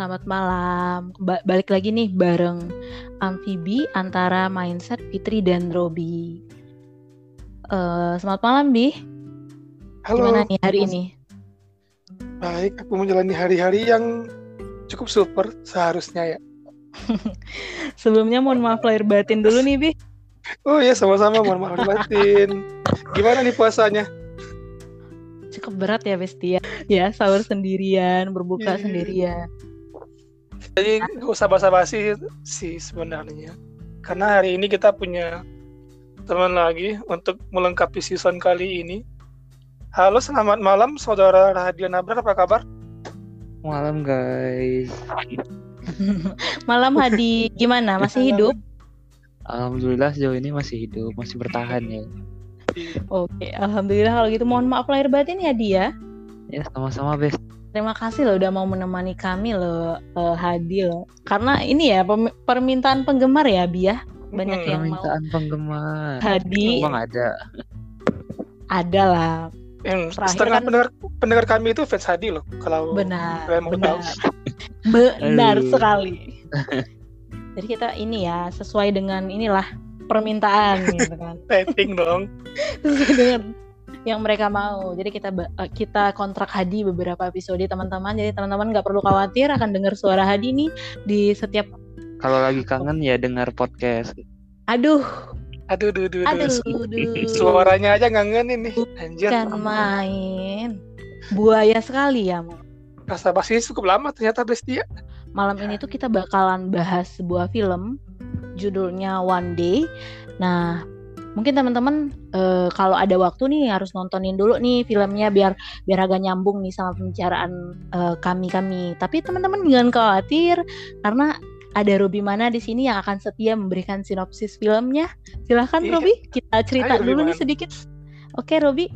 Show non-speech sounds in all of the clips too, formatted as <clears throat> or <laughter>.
selamat malam. Ba- balik lagi nih bareng Amfibi antara Mindset Fitri dan Robi. Uh, selamat malam, Bi. Halo. Gimana nih hari ini? Baik, aku menjalani hari-hari yang cukup super seharusnya ya. <laughs> Sebelumnya mohon maaf lahir batin dulu nih, Bi. Oh iya, sama-sama mohon maaf lahir batin. Gimana nih puasanya? Cukup berat ya, Besti ya. Sahur sendirian, berbuka Iya. sendirian. Jadi nggak usah basa-basi sih sebenarnya. Karena hari ini kita punya teman lagi untuk melengkapi season kali ini. Halo, selamat malam saudara Radian Nabrak, apa kabar? Malam guys. <laughs> Malam Hadi, gimana? Masih hidup? Alhamdulillah sejauh ini masih hidup, masih bertahan ya. Oke, alhamdulillah kalau gitu mohon maaf lahir batin ya dia. Ya sama-sama bes. Terima kasih loh udah mau menemani kami loh eh, Hadi loh. Karena ini ya permintaan penggemar ya Bi ya. Banyak Hmm, yang mau Permintaan penggemar. Hadi Emang ada. ada lah. Yang Terakhir setengah kan- pendengar pendengar kami itu fans Hadi loh. Kalau Benar, mau benar. tahu. Benar sekali. <laughs> Jadi kita ini ya sesuai dengan inilah permintaan gitu kan. Dong. <laughs> Sesuai dengan yang mereka mau. Jadi kita eh, kita kontrak Hadi beberapa episode teman-teman. Jadi teman-teman nggak perlu khawatir akan dengar suara Hadi nih di setiap Kalau lagi kangen ya dengar podcast. aduh Aduh, duh, duh, duh. aduh aduh Suaranya aja ngangenin nih. Anjir. kan main buaya sekali ya Mo. Rasa basi cukup lama ternyata Bestia. malam ini tuh kita bakalan bahas sebuah film judulnya One Day nah mungkin teman-teman eh, kalau ada waktu nih harus nontonin dulu nih filmnya biar biar agak nyambung nih sama pembicaraan eh, kami kami tapi teman-teman jangan khawatir karena ada Robi mana di sini yang akan setia memberikan sinopsis filmnya silahkan Iya. Robi kita cerita Ayo, dulu nih mana? sedikit oke Robi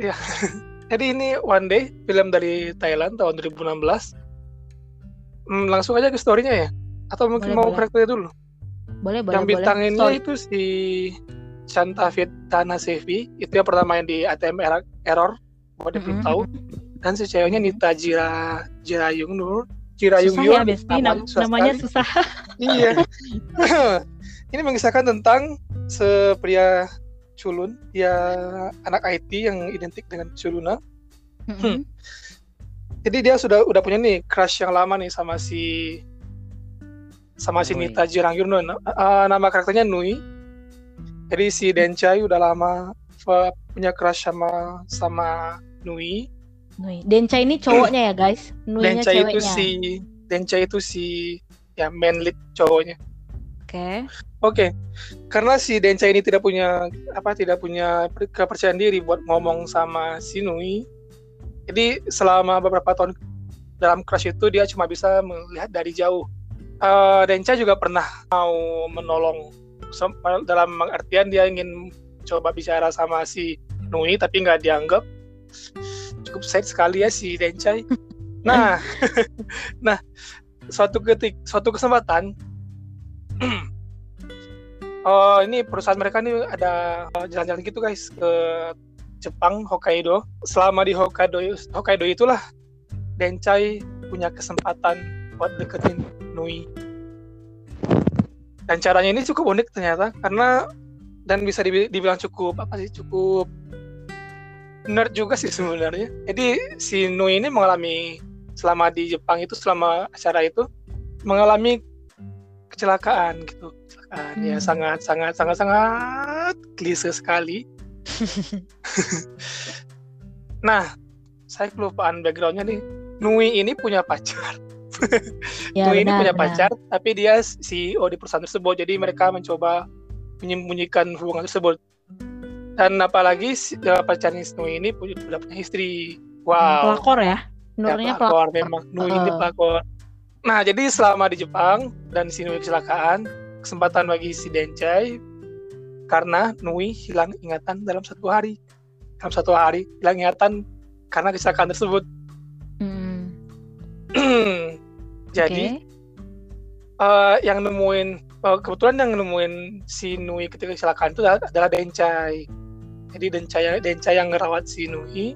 <laughs> Jadi ini One Day, film dari Thailand tahun 2016. Hmm, langsung aja ke story-nya ya? Atau mungkin Boleh, mau boleh. dulu? boleh boleh yang boleh itu si Shanta Vitana Sevi, itu yang pertama main di ATM Error, Error buat dia belum Mm-mm. tahu. Dan si ceweknya Nita Jira Jirayung Nur, Jirayung susah Yun. ya Besti namanya nam- susah namanya sekali. susah <laughs> Iya. <laughs> Ini mengisahkan tentang sepria culun, dia anak IT yang identik dengan culuna. Mm-mm. Jadi dia sudah udah punya nih crush yang lama nih sama si sama si Nui. Nita Jirangyun. Uh, nama karakternya Nui. Jadi si Denchai udah lama uh, punya crush sama sama Nui. Nui. Denca ini cowoknya ya guys. Nuinya Denchai ceweknya. itu si Denchai itu si ya main lead cowoknya. Oke. Oke, karena si Dencha ini tidak punya apa tidak punya per- kepercayaan diri buat ngomong sama si Nui. Jadi selama beberapa tahun dalam crush itu dia cuma bisa melihat dari jauh. Eh Dencha juga pernah mau menolong dalam artian dia ingin coba bicara sama si Nui tapi nggak dianggap. Cukup sad sekali ya si Denchai. <laughs> Nah, <laughs> nah suatu ketik suatu kesempatan <clears throat> Oh ini perusahaan mereka nih ada uh, jalan-jalan gitu guys ke Jepang Hokkaido. Selama di Hokkaido Hokkaido itulah Denchai punya kesempatan buat deketin Nui. Dan caranya ini cukup unik ternyata karena dan bisa dibi- dibilang cukup apa sih cukup nerd juga sih sebenarnya. Jadi si Nui ini mengalami selama di Jepang itu selama acara itu mengalami kecelakaan gitu kecelakaan ya Hmm. sangat sangat sangat sangat klise sekali <laughs> nah saya kelupaan backgroundnya nih Nui ini punya pacar <laughs> Ya, ini benar, punya benar. pacar tapi dia CEO di perusahaan tersebut jadi mereka mencoba menyembunyikan hubungan tersebut dan apalagi si, ya, pacarnya Nui ini punya, punya istri wow Pelakor ya. Ya, Nurnya pelakor. pelakor memang Nui ini Uh. pelakor. Nah, jadi selama di Jepang dan si Nui kecelakaan, kesempatan bagi si Denchai karena Nui hilang ingatan dalam satu hari. Dalam satu hari hilang ingatan karena kecelakaan tersebut. Hmm. <clears throat> jadi Oke. eh, yang nemuin eh, kebetulan yang nemuin si Nui ketika kecelakaan itu adalah, adalah Denchai. Jadi Denchai Denchai yang ngerawat si Nui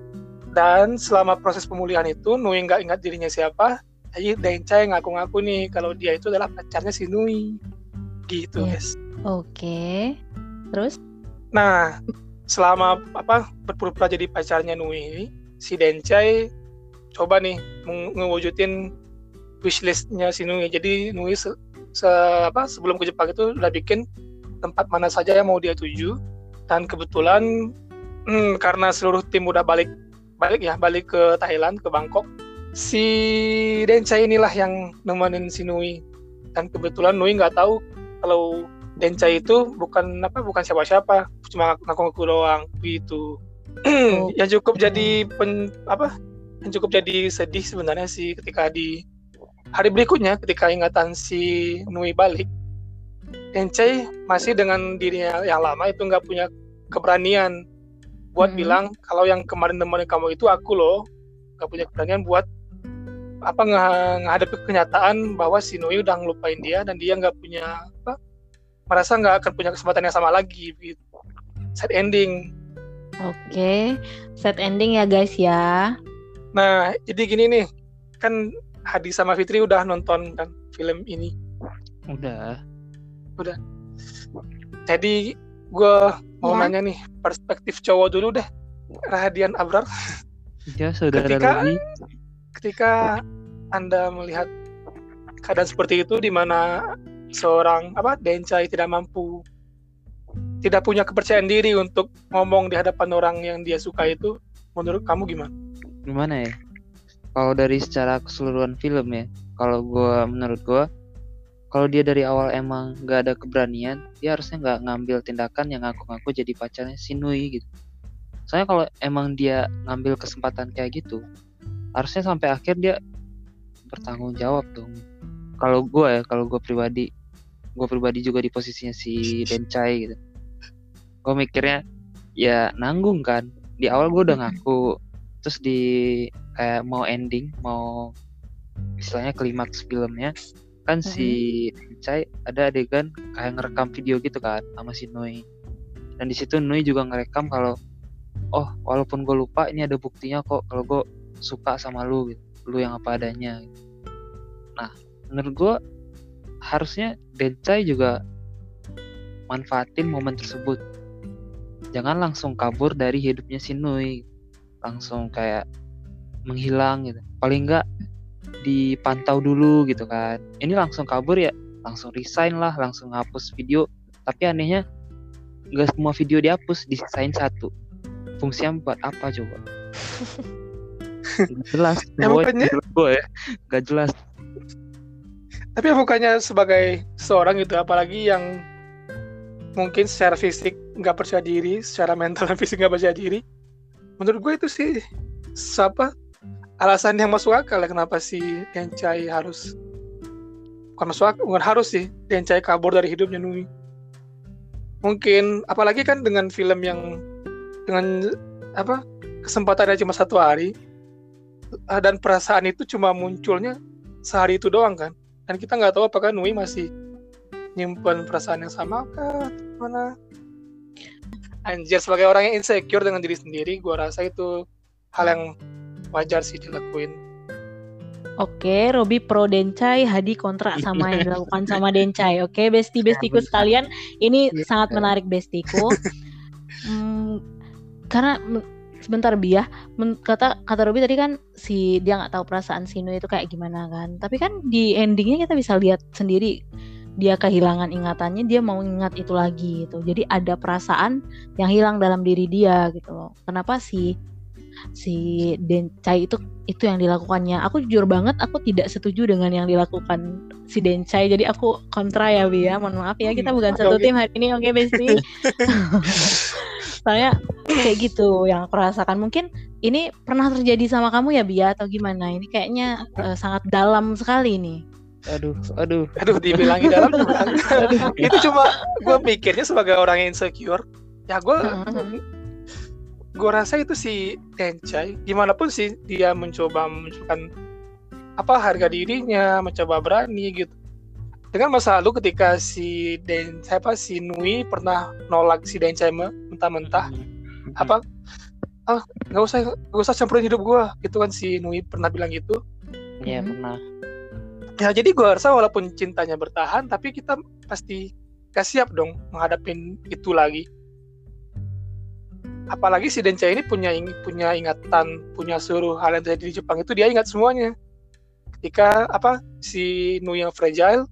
dan selama proses pemulihan itu Nui nggak ingat dirinya siapa jadi Dencai ngaku-ngaku nih kalau dia itu adalah pacarnya si Nui gitu Iya. guys Oke. Terus? nah selama apa berpura-pura jadi pacarnya Nui si Dencai coba nih meng- ngewujudin wishlistnya si Nui. Jadi Nui se, se- apa sebelum ke Jepang itu udah bikin tempat mana saja yang mau dia tuju. Dan kebetulan hmm, karena seluruh tim udah balik balik ya balik ke Thailand ke Bangkok si Dencai inilah yang nemenin si Nui. Dan kebetulan Nui nggak tahu kalau Dencai itu bukan apa bukan siapa-siapa cuma ngaku-ngaku doang gitu. <clears throat> Oh. yang cukup jadi pen, apa yang cukup jadi sedih sebenarnya sih ketika di hari berikutnya ketika ingatan si Nui balik Dencai masih dengan dirinya yang lama itu nggak punya keberanian buat Hmm. bilang kalau yang kemarin nemenin kamu itu aku loh nggak punya keberanian buat apa menghadapi kenyataan bahwa si Nui udah ngelupain dia dan dia nggak punya apa merasa nggak akan punya kesempatan yang sama lagi gitu sad ending Oke. Set ending ya guys ya. nah jadi gini nih kan Hadi sama Fitri udah nonton kan film ini Udah. jadi gue mau Ya. nanya nih perspektif cowok dulu deh Rahadian Abrar Ya saudara Ketika- Robi. ketika anda melihat keadaan seperti itu di mana seorang apa Dencai tidak mampu tidak punya kepercayaan diri untuk ngomong di hadapan orang yang dia suka itu menurut kamu gimana? Gimana ya? Kalau dari secara keseluruhan film ya, kalau gua menurut gua kalau dia dari awal emang nggak ada keberanian, dia harusnya nggak ngambil tindakan yang ngaku-ngaku jadi pacarnya si Nui gitu. Soalnya kalau emang dia ngambil kesempatan kayak gitu, harusnya sampai akhir dia bertanggung jawab dong. Kalau gua ya, kalau gua pribadi, gua pribadi juga di posisinya si Dencai gitu. Gua mikirnya ya nanggung kan. Di awal gua udah ngaku, terus di kayak mau ending, mau istilahnya klimaks filmnya. Kan si Dencai ada adegan kayak ngerekam video gitu kan sama si Nui. Dan di situ Nui juga ngerekam kalau oh walaupun gue lupa ini ada buktinya kok kalau gue suka sama lu gitu lu yang apa adanya. Gitu. nah menurut gue harusnya Dencai juga manfaatin momen tersebut. Jangan langsung kabur dari hidupnya si Nui. Langsung kayak menghilang gitu. Paling enggak dipantau dulu gitu kan. Ini langsung kabur ya langsung resign lah langsung hapus video. Tapi anehnya nggak semua video dihapus disisain satu. Fungsinya buat apa coba? Nggak jelas <laughs> Ya, gue ya nggak jelas. Tapi bukannya sebagai seorang gitu, apalagi yang mungkin secara fisik nggak percaya diri, secara mental dan fisik nggak percaya diri, menurut gue itu sih siapa alasan yang masuk akal ya kenapa si Dencai harus bukan masuk akal, bukan harus sih Dencai kabur dari hidupnya Nui. Mungkin apalagi kan dengan film yang dengan apa kesempatannya cuma satu hari eh, dan perasaan itu cuma munculnya sehari itu doang kan dan kita nggak tahu apakah Nui masih nyimpen perasaan yang sama kah mana anjir sebagai orang yang insecure dengan diri sendiri gua rasa itu hal yang wajar sih dilakuin Oke, Robi pro Dencai, Hadi kontra sama yang dilakukan sama Dencai. Oke, besti-bestiku benar. sekalian, ini Iya. sangat menarik bestiku. <laughs> Hmm, karena sebentar Bi ya, kata kata Robi tadi kan si dia nggak tahu perasaan Sinu itu kayak gimana kan. Tapi kan di endingnya kita bisa lihat sendiri dia kehilangan ingatannya, dia mau ingat itu lagi gitu. Jadi ada perasaan yang hilang dalam diri dia gitu loh. Kenapa sih si Dencai itu itu yang dilakukannya. Aku jujur banget aku tidak setuju dengan yang dilakukan si Dencai. Jadi aku kontra ya Bi ya. Mohon maaf ya kita Hmm, bukan satu tim hari ini. Oke Besti. <laughs> Soalnya kayak gitu yang aku rasakan. Mungkin ini pernah terjadi sama kamu ya Bia atau gimana? Ini kayaknya eh, sangat dalam sekali nih. aduh aduh aduh dibilangi dalam <laughs> itu cuma gue mikirnya sebagai orang yang insecure ya gue Heeh. Gue rasa itu si Dencai gimana pun sih dia mencoba menunjukkan apa harga dirinya mencoba berani gitu. Dengan masa lalu ketika si Den siapa si Nui pernah nolak si Dencai me- mentah-mentah apa? Ah nggak usah nggak usah campurin hidup gue gitu kan si Nui pernah bilang gitu. Ya Mhm. pernah. Ya jadi gue rasa walaupun cintanya bertahan tapi kita pasti gak siap dong menghadapin itu lagi apalagi si Denca ini punya punya ingatan punya seluruh hal yang terjadi di Jepang itu dia ingat semuanya. Ketika apa si Nu yang fragile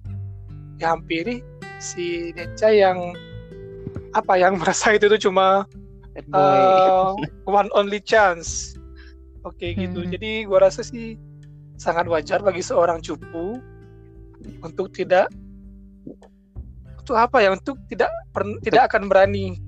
dihampiri si Denca yang apa yang <laughs> merasa itu tuh cuma uh, one only chance. Oke okay, gitu. Hmm. jadi gua rasa sih sangat wajar bagi seorang cupu untuk tidak untuk apa ya untuk tidak per, tidak akan berani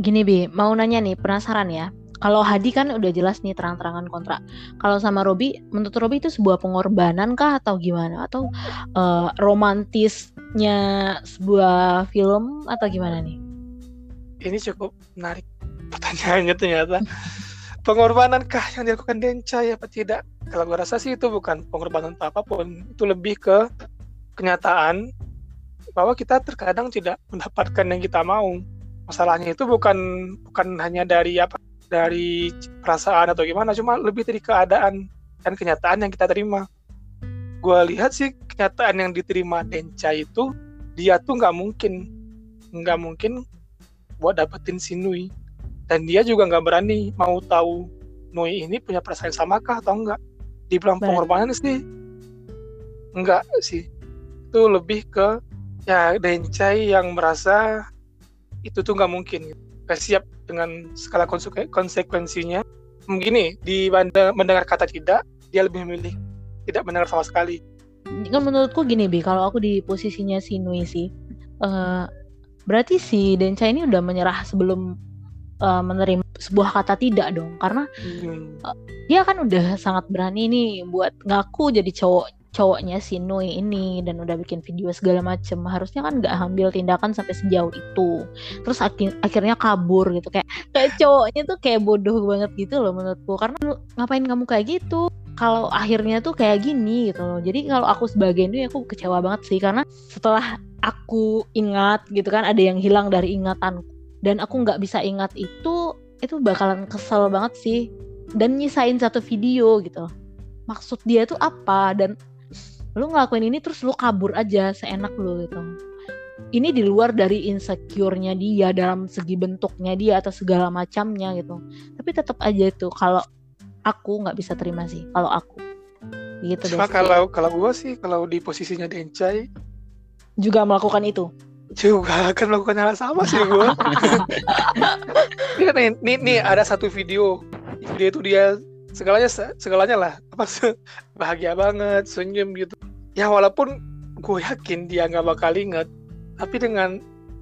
Gini Bi, mau nanya nih, penasaran ya. Kalau Hadi kan udah jelas nih terang-terangan kontrak. Kalau sama Robi, menurut Robi itu sebuah pengorbanan kah atau gimana? Atau uh, romantisnya sebuah film atau gimana nih? Ini cukup menarik pertanyaannya ternyata. <laughs> pengorbanan kah yang dilakukan Denca ya apa tidak? Kalau gue rasa sih itu bukan pengorbanan apa pun. Itu lebih ke kenyataan bahwa kita terkadang tidak mendapatkan yang kita mau masalahnya itu bukan bukan hanya dari apa dari perasaan atau gimana cuma lebih dari keadaan dan kenyataan yang kita terima. Gue lihat sih kenyataan yang diterima Denca itu dia tuh nggak mungkin nggak mungkin buat dapetin si Nui. Dan dia juga nggak berani mau tahu Nui ini punya perasaan sama kah atau enggak dibilang pengorbanan sih enggak sih. Itu lebih ke ya Dencai yang merasa itu tuh nggak mungkin. Gak siap dengan skala konsekuensinya. Begini di mendengar kata tidak dia lebih memilih tidak mendengar sama sekali. Kan menurutku gini bi. Kalau aku di posisinya si Nui sih uh, berarti si Denca ini udah menyerah sebelum uh, menerima sebuah kata tidak dong. Karena hmm. uh, dia kan udah sangat berani nih buat ngaku jadi cowok cowoknya si Nui ini dan udah bikin video segala macem harusnya kan nggak ambil tindakan sampai sejauh itu. Terus akhir akhirnya kabur gitu kayak kayak cowoknya tuh kayak bodoh banget gitu loh menurutku. Karena ngapain kamu kayak gitu? Kalau akhirnya tuh kayak gini gitu loh. Jadi kalau aku sebagai Nui aku kecewa banget sih. Karena setelah aku ingat gitu kan ada yang hilang dari ingatan. Dan aku nggak bisa ingat itu itu bakalan kesel banget sih. Dan nyisain satu video gitu. Maksud dia tuh apa? Dan lu ngelakuin ini terus lu kabur aja seenak lu gitu. Ini di luar dari insecure-nya dia dalam segi bentuknya dia atau segala macamnya gitu. Tapi tetap aja itu kalau aku nggak bisa terima sih kalau aku. Gitu Cuma deh kalau kalau gue sih kalau di posisinya Dencai juga melakukan itu. juga akan melakukan hal sama sih gue <laughs> nih, nih, nih ada satu video. Video itu dia segalanya segalanya lah. <laughs> Apa bahagia banget senyum gitu. Ya walaupun gue yakin dia nggak bakal inget tapi dengan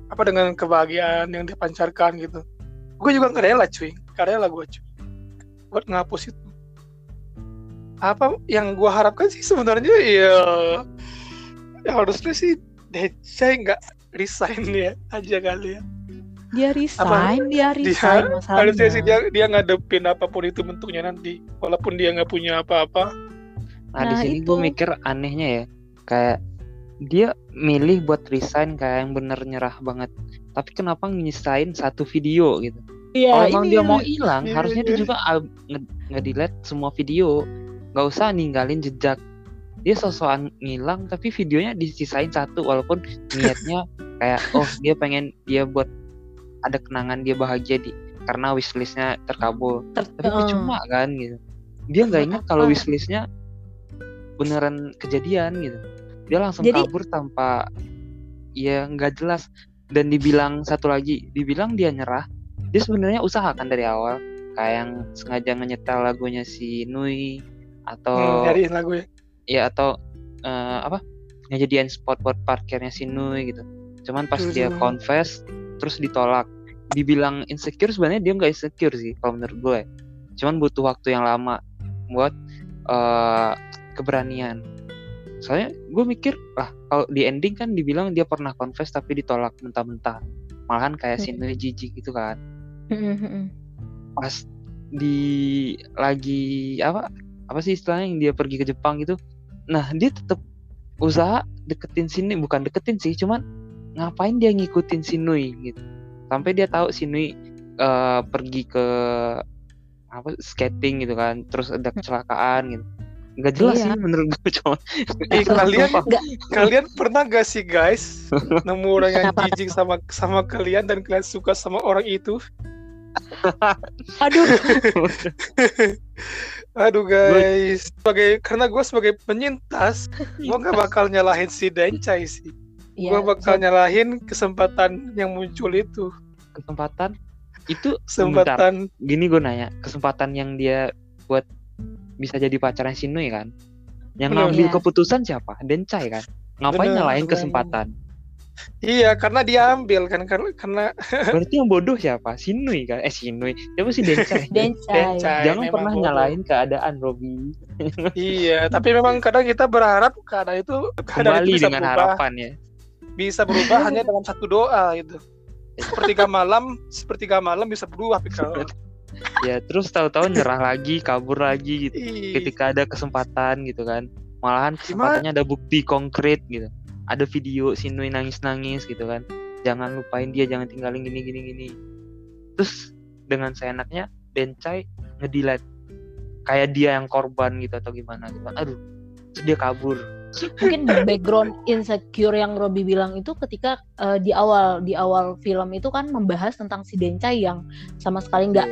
apa dengan kebahagiaan yang dipancarkan gitu. Gue juga nggak rela cuy. Nggak rela gue cuy. Buat ngapus itu. Apa yang gue harapkan sih sebenarnya ya ya harusnya sih saya nggak resign ya <laughs> aja kali ya dia resign apa, dia resign dia, harusnya sih dia dia ngadepin apa pun itu bentuknya nanti. Walaupun dia nggak punya apa-apa. Nah, nah di sini gue mikir anehnya ya. Kayak dia milih buat resign kayak yang bener nyerah banget. Tapi kenapa nyisain satu video gitu? Ya, kalau emang dia mau hilang ya, harusnya ya. dia juga nge-delete semua video. Nggak usah ninggalin jejak. Dia sosokan ngilang tapi videonya disisain satu walaupun niatnya <laughs> kayak oh dia pengen dia buat ada kenangan dia bahagia di karena wishlistnya terkabul. Ter tapi uh. cuma kan gitu. Dia nggak ingat kalau wishlistnya beneran kejadian gitu. Dia langsung Jadi... kabur tanpa ya nggak jelas. Dan dibilang satu lagi dibilang dia nyerah dia sebenarnya usahakan dari awal. Kayak yang sengaja nyetel lagunya si Nui atau hmm, lagu ya. Ya atau uh, apa ngejadian spot buat parkirnya si Nui gitu. Cuman pas dia confess terus ditolak. Dibilang insecure sebenarnya dia nggak insecure sih kalau menurut gue. Cuman butuh waktu yang lama buat uh, keberanian. Soalnya gue mikir lah kalau di ending kan dibilang dia pernah confess tapi ditolak mentah-mentah. Malahan kayak hmm. Shinri Jiji gitu kan. Hmm, hmm, pas di lagi apa apa sih istilahnya yang dia pergi ke Jepang gitu. Nah dia tetap usaha deketin sini bukan deketin sih cuman ngapain dia ngikutin Sinui gitu sampai dia tahu Sinui uh, pergi ke apa skating gitu kan terus ada kecelakaan gitu nggak jelas Iya. sih menurut gue <laughs> cuma Eh, kalian kalian pernah gak sih guys <laughs> nemu orang yang Kenapa? jijik sama sama kalian dan kalian suka sama orang itu? <laughs> Aduh, Aduh guys, sebagai karena gue sebagai penyintas, gue gak bakal nyalahin si Dencai sih. Ya, gue bakal nyalahin kesempatan yang muncul itu. kesempatan? Itu Kesempatan. Gini gue nanya kesempatan yang dia buat bisa jadi pacarnya Sinui kan? Yang Bener. ngambil keputusan siapa? Dencai kan? Ngapain Bener, nyalain kesempatan? Iya karena dia ambil kan karena karena <laughs> berarti yang bodoh siapa? Sinui kan? Eh Sinui siapa sih Dencai? <laughs> Dencai. Dencai jangan memang pernah bodoh. nyalain keadaan Robby Iya, tapi memang kadang kita berharap keadaan itu keadaan kembali itu bisa dengan berubah, harapan ya bisa berubah hanya dalam satu doa gitu. <laughs> Sepertiga malam, sepertiga malam bisa berubah pikiran <laughs> ya terus tahu-tahu nyerah lagi kabur lagi gitu. Ketika ada kesempatan gitu kan. Malahan kesempatannya ada bukti konkret gitu. Ada video Sinui nangis-nangis gitu kan. Jangan lupain dia jangan tinggalin gini gini gini. Terus dengan seenaknya Dencai ngedelete. Kayak dia yang korban gitu atau gimana gitu aduh. Terus dia kabur mungkin background insecure yang Robby bilang itu ketika eh, di awal di awal film itu kan membahas tentang si Dencai yang sama sekali nggak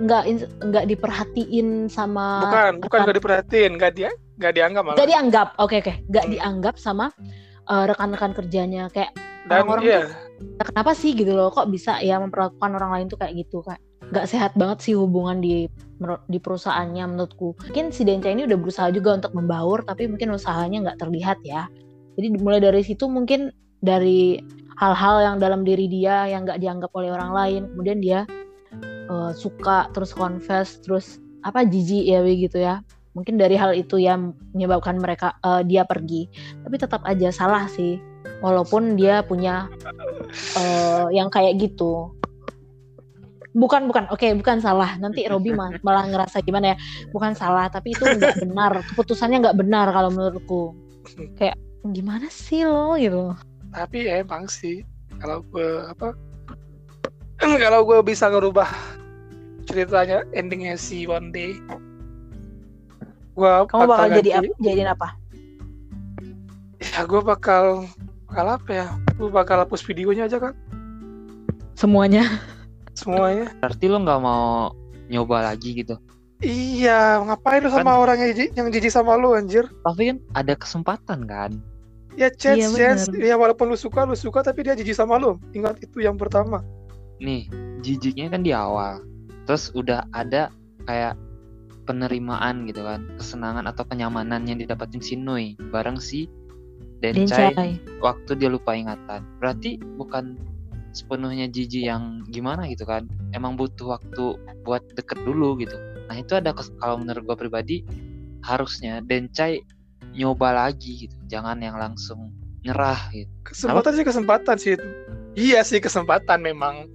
nggak ins- nggak diperhatiin sama bukan, bukan rekan- gak diperhatiin, gak dia, gak dianggap malah. nggak dianggap oke oke. Nggak Hmm. dianggap sama eh, rekan-rekan kerjanya. Kayak Dan orang-orang iya, kenapa sih? gitu loh. Kok bisa ya memperlakukan orang lain tuh kayak gitu kak nggak sehat banget sih hubungan di di perusahaannya menurutku. Mungkin si Denca ini udah berusaha juga untuk membaur tapi mungkin usahanya nggak terlihat ya. Jadi mulai dari situ mungkin dari hal-hal yang dalam diri dia yang nggak dianggap oleh orang lain. Kemudian dia eh, suka terus confess terus apa jijik ya begitu ya. Mungkin dari hal itu yang menyebabkan mereka eh, dia pergi. Tapi tetap aja salah sih. Walaupun dia punya eh, yang kayak gitu bukan bukan. Oke bukan salah. Nanti Robi ma- <laughs> malah ngerasa gimana ya? Bukan salah tapi itu nggak benar. Keputusannya nggak benar kalau menurutku. Kayak gimana sih lo gitu? Tapi emang sih kalau gue apa <clears throat> kalau gue bisa ngerubah ceritanya endingnya si One Day gue kamu bakal jadi apa jadiin apa? Ya gue bakal bakal apa ya? Gue bakal hapus videonya aja kan semuanya semuanya. Berarti lo nggak mau nyoba lagi gitu? Iya ngapain lu sama orang yang jijik, yang jijik sama lu anjir? Tapi kan ada kesempatan kan? Ya chance Iya, chance bener. ya walaupun lu suka lu suka tapi dia jijik sama lu. Ingat itu yang pertama. Nih jijiknya kan di awal. Terus udah ada kayak penerimaan gitu kan kesenangan atau kenyamanan yang didapatin si Nui bareng si Dencai Dencai. waktu dia lupa ingatan. Berarti bukan sepenuhnya jijik yang gimana gitu kan. Emang butuh waktu buat deket dulu gitu. Nah itu ada kalau menurut gua pribadi harusnya Dencai nyoba lagi gitu. Jangan yang langsung nyerah gitu. Kesempatan sih kesempatan sih. Iya sih kesempatan memang.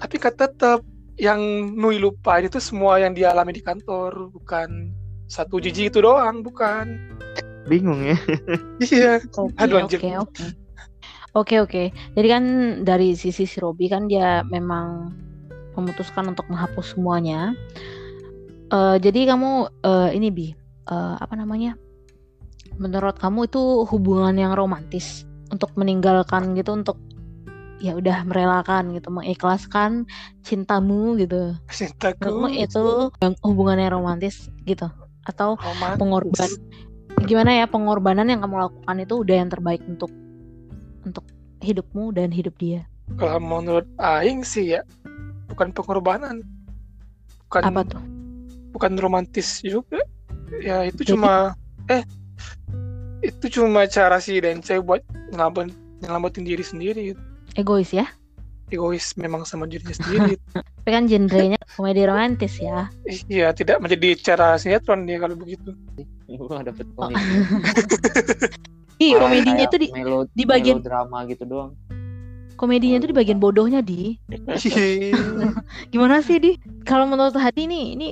Tapi kan tetap yang Nui lupa itu semua yang dia alami di kantor. Bukan satu jijik itu doang bukan. Bingung ya. Iya. Oke Aduh, oke anjir. oke. Oke oke. Jadi kan dari sisi si Robi kan dia memang memutuskan untuk menghapus semuanya. Eh, jadi kamu eh, ini bi eh, apa namanya? Menurut kamu itu hubungan yang romantis untuk meninggalkan gitu untuk ya udah merelakan gitu mengikhlaskan cintamu gitu. cintaku itu hubungan yang romantis gitu atau romantis. pengorban gimana ya pengorbanan yang kamu lakukan itu udah yang terbaik untuk untuk hidupmu dan hidup dia. Kalau menurut Aing sih ya bukan pengorbanan. Bukan apa tuh? bukan romantis juga. Ya itu Jadi- cuma eh itu cuma cara si Dencai buat nyelamat nyelamatin diri sendiri. Egois ya? Egois memang sama dirinya sendiri. <laughs> Tapi kan genrenya komedi romantis ya. Iya tidak menjadi cara sinetron dia kalau begitu. Gua dapet komedi <laughs> Ih, Malah komedinya tuh di melo, di bagian- drama gitu doang. Komedinya tuh di bagian bodohnya di. <laughs> Gimana sih di? Kalau menurut hati nih ini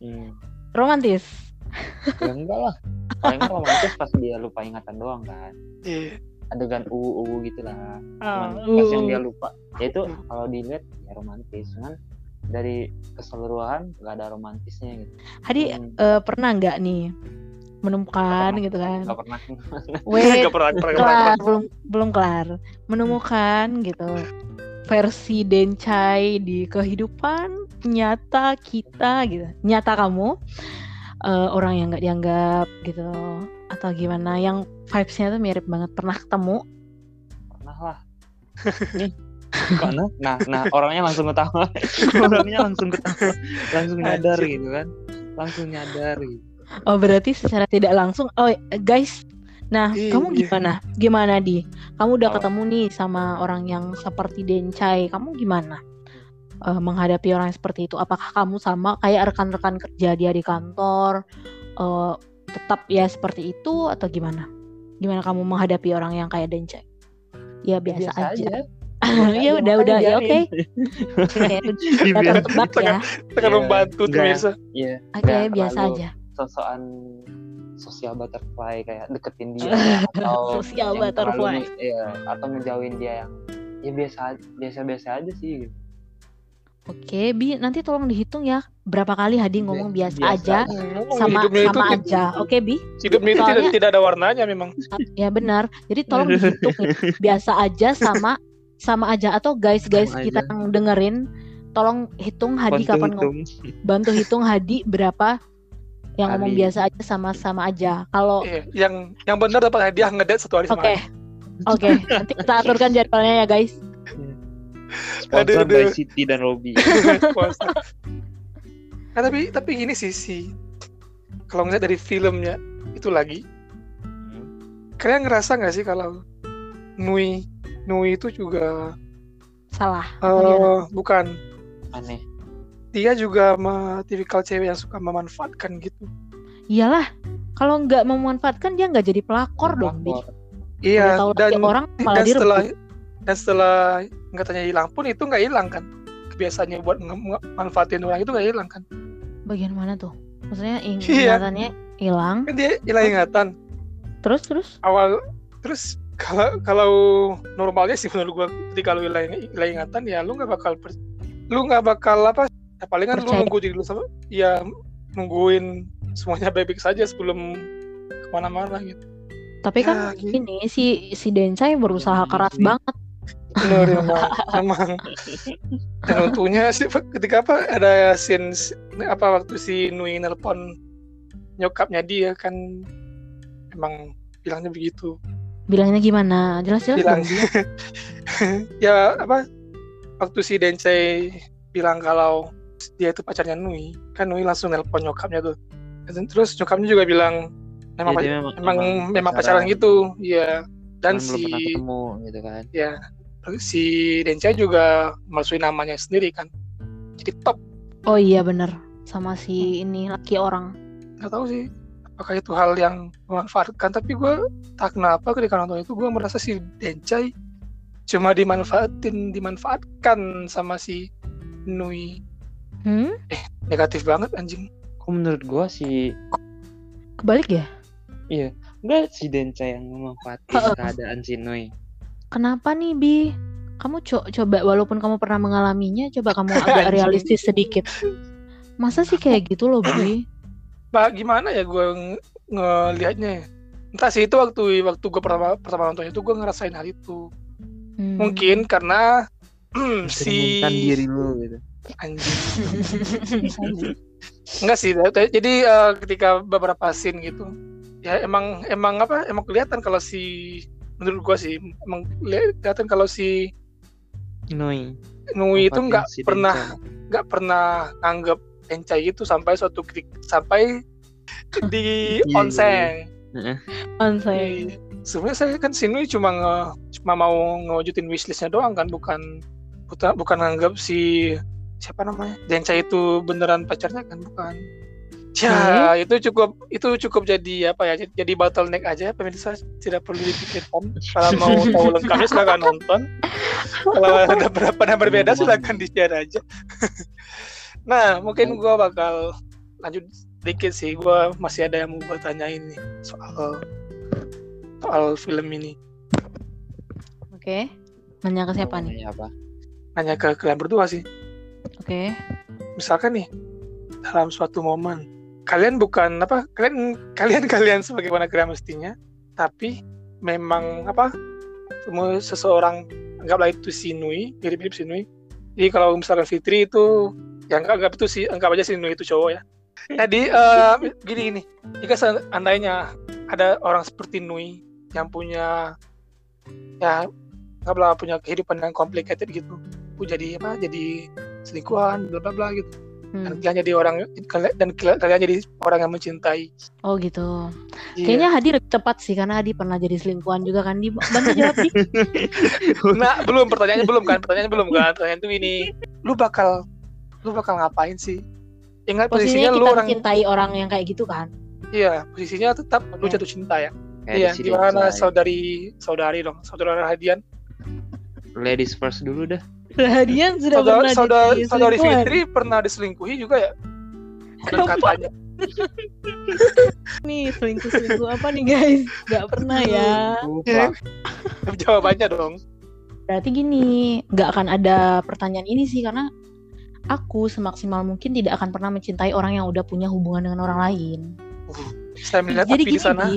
hmm. romantis. Ya enggak lah. Paling <laughs> romantis pas dia lupa ingatan doang kan. Iya. adegan uwu uwu gitu lah Ah, Cuman pas yang uh. dia lupa. Ya itu kalau dilihat ya romantis. Cuman dari keseluruhan nggak ada romantisnya gitu. Hadi Hmm. eh, pernah nggak nih menemukan gitu kan pernah. <laughs> Gak pernah, pernah, pernah, kelar pernah. belum belum kelar menemukan gitu versi Dencai di kehidupan nyata kita gitu nyata kamu eh, orang yang nggak dianggap gitu atau gimana yang vibesnya tuh mirip banget pernah ketemu Pernah lah. Nih. Pernah? Nah, nah orangnya langsung ketawa. <laughs> orangnya langsung ketawa. Langsung nyadar gitu kan. Langsung nyadar gitu. Oh berarti secara tidak langsung oh guys. Nah Iya. kamu gimana? Gimana di? Kamu udah Oh. ketemu nih sama orang yang seperti Dencai. Kamu gimana eh, menghadapi orang yang seperti itu? Apakah kamu sama kayak rekan-rekan kerja dia di kantor eh, tetap ya seperti itu atau gimana? Gimana kamu menghadapi orang yang kayak Dencai? Ya biasa, <laughs> aja, ya udah udah ya oke. <laughs> Oke, udah Dibilang- tertebak ya Tekan Iya, membantu biasa. Iya. oke biasa aja Sosokan sosial butterfly kayak deketin dia <laughs> atau terlalu butterfly. iya, atau ngejauhin dia yang ya biasa biasa biasa aja sih gitu. oke bi nanti tolong dihitung ya berapa kali Hadi ngomong biasa, biasa aja Hmm, sama hidupnya sama itu, aja oke bi Hidupnya itu tidak, Soalnya- tidak ada warnanya memang. <laughs> ya benar jadi tolong dihitung ya. <laughs> biasa aja sama sama aja atau guys guys Sama kita aja. yang dengerin tolong hitung Hadi Bantu kapan ngomong bantu hitung Hadi berapa yang ngomong Kali. biasa aja sama sama aja kalau Iya, yang yang benar dapat hadiah ngedate satu hari oke sama oke nanti kita aturkan jadwalnya ya guys Sponsor Aduh, by. Siti dan Robi. <laughs> Nah, tapi tapi gini sih si kalau ngeliat dari filmnya itu lagi, kalian ngerasa nggak sih kalau Nui Nui itu juga salah eh, Gimana? bukan Aneh. Dia juga tipikal cewek yang suka memanfaatkan gitu. iyalah kalau nggak memanfaatkan dia nggak jadi pelakor dong Bi. Iya, tahu dan orang malah dan setelah dan setelah katanya hilang pun itu nggak hilang kan? Kebiasaannya buat manfaatin orang itu nggak hilang kan? Bagian mana tuh? Maksudnya ing- Iya. ingatannya hilang? Kan dia hilang ingatan. Terus terus? Awal terus kalau kalau normalnya sih menurut gua ketika lu hilang, hilang ingatan ya lu nggak bakal lu nggak bakal apa ya palingan lu Percaya. nunggu diri lu sama ya nungguin semuanya <laughs> baik-baik saja sebelum ke mana-mana gitu. Tapi kan Ya, gitu. ini si si Densai berusaha keras iya. banget. Bener <laughs> emang emang. Dan untungnya sih ketika apa ada scene apa waktu si Nui nelpon nyokapnya dia kan emang bilangnya begitu. Bilangnya gimana? Jelas-jelas bilang <laughs> ya apa waktu si Densei bilang kalau dia itu pacarnya Nui. Kan Nui langsung nelpon nyokapnya tuh. Dan terus nyokapnya juga bilang memang Iya, pac- dia memang, memang pacaran. gitu. Ya dan si ketemu gitu kan. ya si Densei juga masukin namanya sendiri kan. Jadi top. Oh iya bener. Sama si ini laki orang. Nggak tahu sih apakah itu hal yang memanfaatkan. Tapi gue tak kenapa ketika nonton itu gue merasa si Dencai cuma dimanfaatin dimanfaatkan sama si Nui hmm? Negatif banget anjing. Kok menurut gua sih kebalik ya? Enggak si Denca yang memanfaatkan keadaan si Nui. kenapa nih bi? Kamu co- coba walaupun kamu pernah mengalaminya coba kamu agak realistis sedikit. Masa sih kayak gitu loh bi? Bah gimana ya gue ng- ngelihatnya ya? entah sih itu waktu waktu gue pertama pertama nonton itu gue ngerasain hal itu. Hmm. mungkin karena <clears throat> si diri lu gitu. Anjing <laughs> Enggak sih, jadi eh, ketika beberapa scene gitu, ya emang emang apa? Emang kelihatan kalau si menurut gua sih emang li- kelihatan kalau si Nui. Nui itu nggak si pernah nggak pernah anggap Encai itu sampai suatu ketik sampai <laughs> di Iya, onsen. Heeh. Onseng. Iya. Sebenarnya saya kan si Nui cuma nge, cuma mau ngewujudin wishlistnya doang kan, bukan bukan bukan nganggap si siapa namanya? Dencai itu beneran pacarnya kan? Bukan. Ya itu cukup itu cukup jadi apa ya jadi bottleneck aja pemirsa. Tidak perlu dipikirkan. Kalau mau <laughs> tahu lengkapnya silakan nonton. Kalau ada berapa yang berbeda silakan di share aja. <laughs> Nah mungkin gua bakal lanjut sedikit sih. Gua masih ada yang mau gua tanyain nih soal soal film ini. Oke. Nanya ke siapa nih? Namanya apa? nanya ke kalian berdua sih Oke. misalkan nih dalam suatu momen kalian bukan apa kalian kalian <laughs> kalian sebagai wanita mestinya tapi memang apa semua seseorang anggaplah itu si Nui mirip-mirip si Nui. Jadi kalau misalkan Fitri itu ya anggap, anggap itu si anggap aja si Nui itu cowok ya. <laughs> Jadi uh, gini gini. Jika seandainya ada orang seperti Nui yang punya ya anggaplah punya kehidupan yang complicated gitu jadi apa jadi selingkuhan bla bla bla gitu. Hmm. dan kalian jadi orang dan kalian jadi orang yang mencintai. Oh gitu. Yeah. kayaknya Hadi lebih tepat sih karena Hadi pernah jadi selingkuhan juga kan. Di bantu jawab di <laughs> nah belum pertanyaannya belum kan pertanyaannya belum kan pertanyaan itu ini. Lu bakal lu bakal ngapain sih? Ingat posisinya, posisinya lu orang mencintai orang yang kayak gitu kan? Iya posisinya tetap okay. lu jatuh cinta ya. Iya gimana saudari saudari dong saudara Hadian? Ladies first dulu dah Hadian sudah saudara, pernah saudara, saudari Fitri pernah diselingkuhi juga ya? katanya. nih selingkuh selingkuh apa nih guys? Gak pernah ya. ya. Jawabannya dong. Berarti gini, gak akan ada pertanyaan ini sih karena aku semaksimal mungkin tidak akan pernah mencintai orang yang udah punya hubungan dengan orang lain. Uh, saya melihat Jadi gini, di sana. Bi,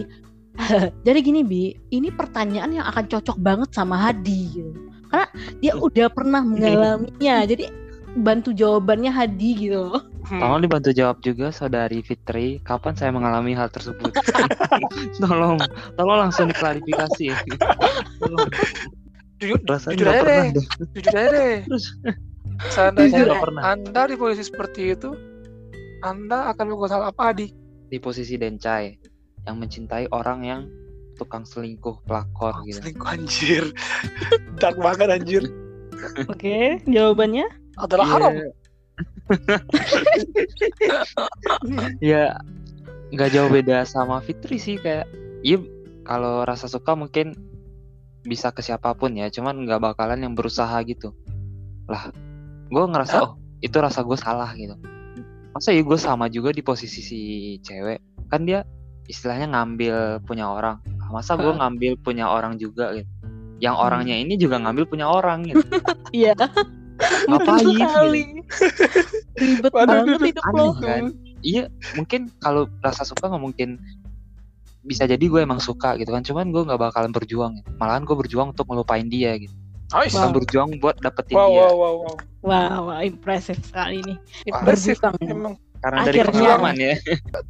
<laughs> jadi gini Bi, ini pertanyaan yang akan cocok banget sama Hadi gitu karena dia udah pernah mengalaminya <laughs> jadi bantu jawabannya Hadi gitu hmm. Tolong dibantu jawab juga saudari Fitri, kapan saya mengalami hal tersebut? <laughs> tolong, tolong langsung diklarifikasi. tolong. Jujur, jujur aja deh, jujur aja deh. Terus, seandainya Anda di posisi seperti itu, Anda akan melakukan hal apa, Adi? Di posisi Dencai, yang mencintai orang yang tukang selingkuh pelakor oh, gitu. Selingkuh anjir. <laughs> Dark banget anjir. Oke, okay, jawabannya adalah haram. <laughs> ya nggak jauh beda sama Fitri sih kayak iya kalau rasa suka mungkin bisa ke siapa pun ya cuman nggak bakalan yang berusaha gitu lah gue ngerasa oh itu rasa gue salah gitu masa ya gue sama juga di posisi si cewek kan dia istilahnya ngambil punya orang masa gue ngambil punya orang juga gitu yang hmm. orangnya ini juga ngambil punya orang gitu iya <laughs> ngapain gitu ribet banget hidup lo kan iya mungkin kalau rasa suka nggak mungkin bisa jadi gue emang suka gitu kan cuman gue nggak bakalan berjuang gitu. malahan gue berjuang untuk ngelupain dia gitu Nice. Wow. berjuang buat dapetin wow, dia. Wow, wow, wow. Wow, wow, impresif sekali ini. Impresif emang. Karena Akhirnya, dari pengalaman ya.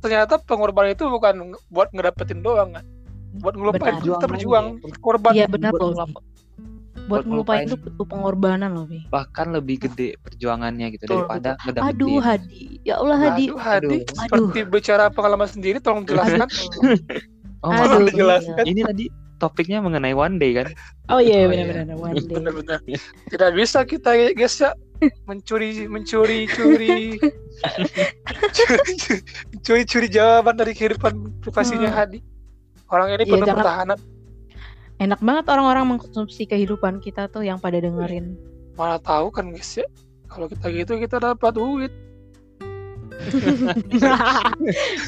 Ternyata pengorbanan itu bukan buat ngedapetin doang kan buat ngelupain itu kita berjuang ya. korban. Iya benar loh buat, buat ngelupain itu butuh pengorbanan loh Bi. bahkan lebih gede perjuangannya gitu betul, daripada aduh Hadi. Ya Allah Hadi. Aduh Hadi. Aduh. seperti bicara pengalaman sendiri tolong <laughs> jelaskan. Oh aduh, jelaskan. Ini tadi topiknya mengenai one day kan? Oh iya oh, benar-benar iya. one day. Benar-benar. Tidak bisa kita guys ya. Mencuri mencuri curi. <laughs> Curi curi jawaban dari kehidupan privasinya hmm. Hadi Orang ini iya, penuh ya, pertahanan. Enak banget orang-orang mengkonsumsi kehidupan kita tuh yang pada dengerin. Mana tahu kan guys ya. Kalau kita gitu kita dapat duit. <laughs>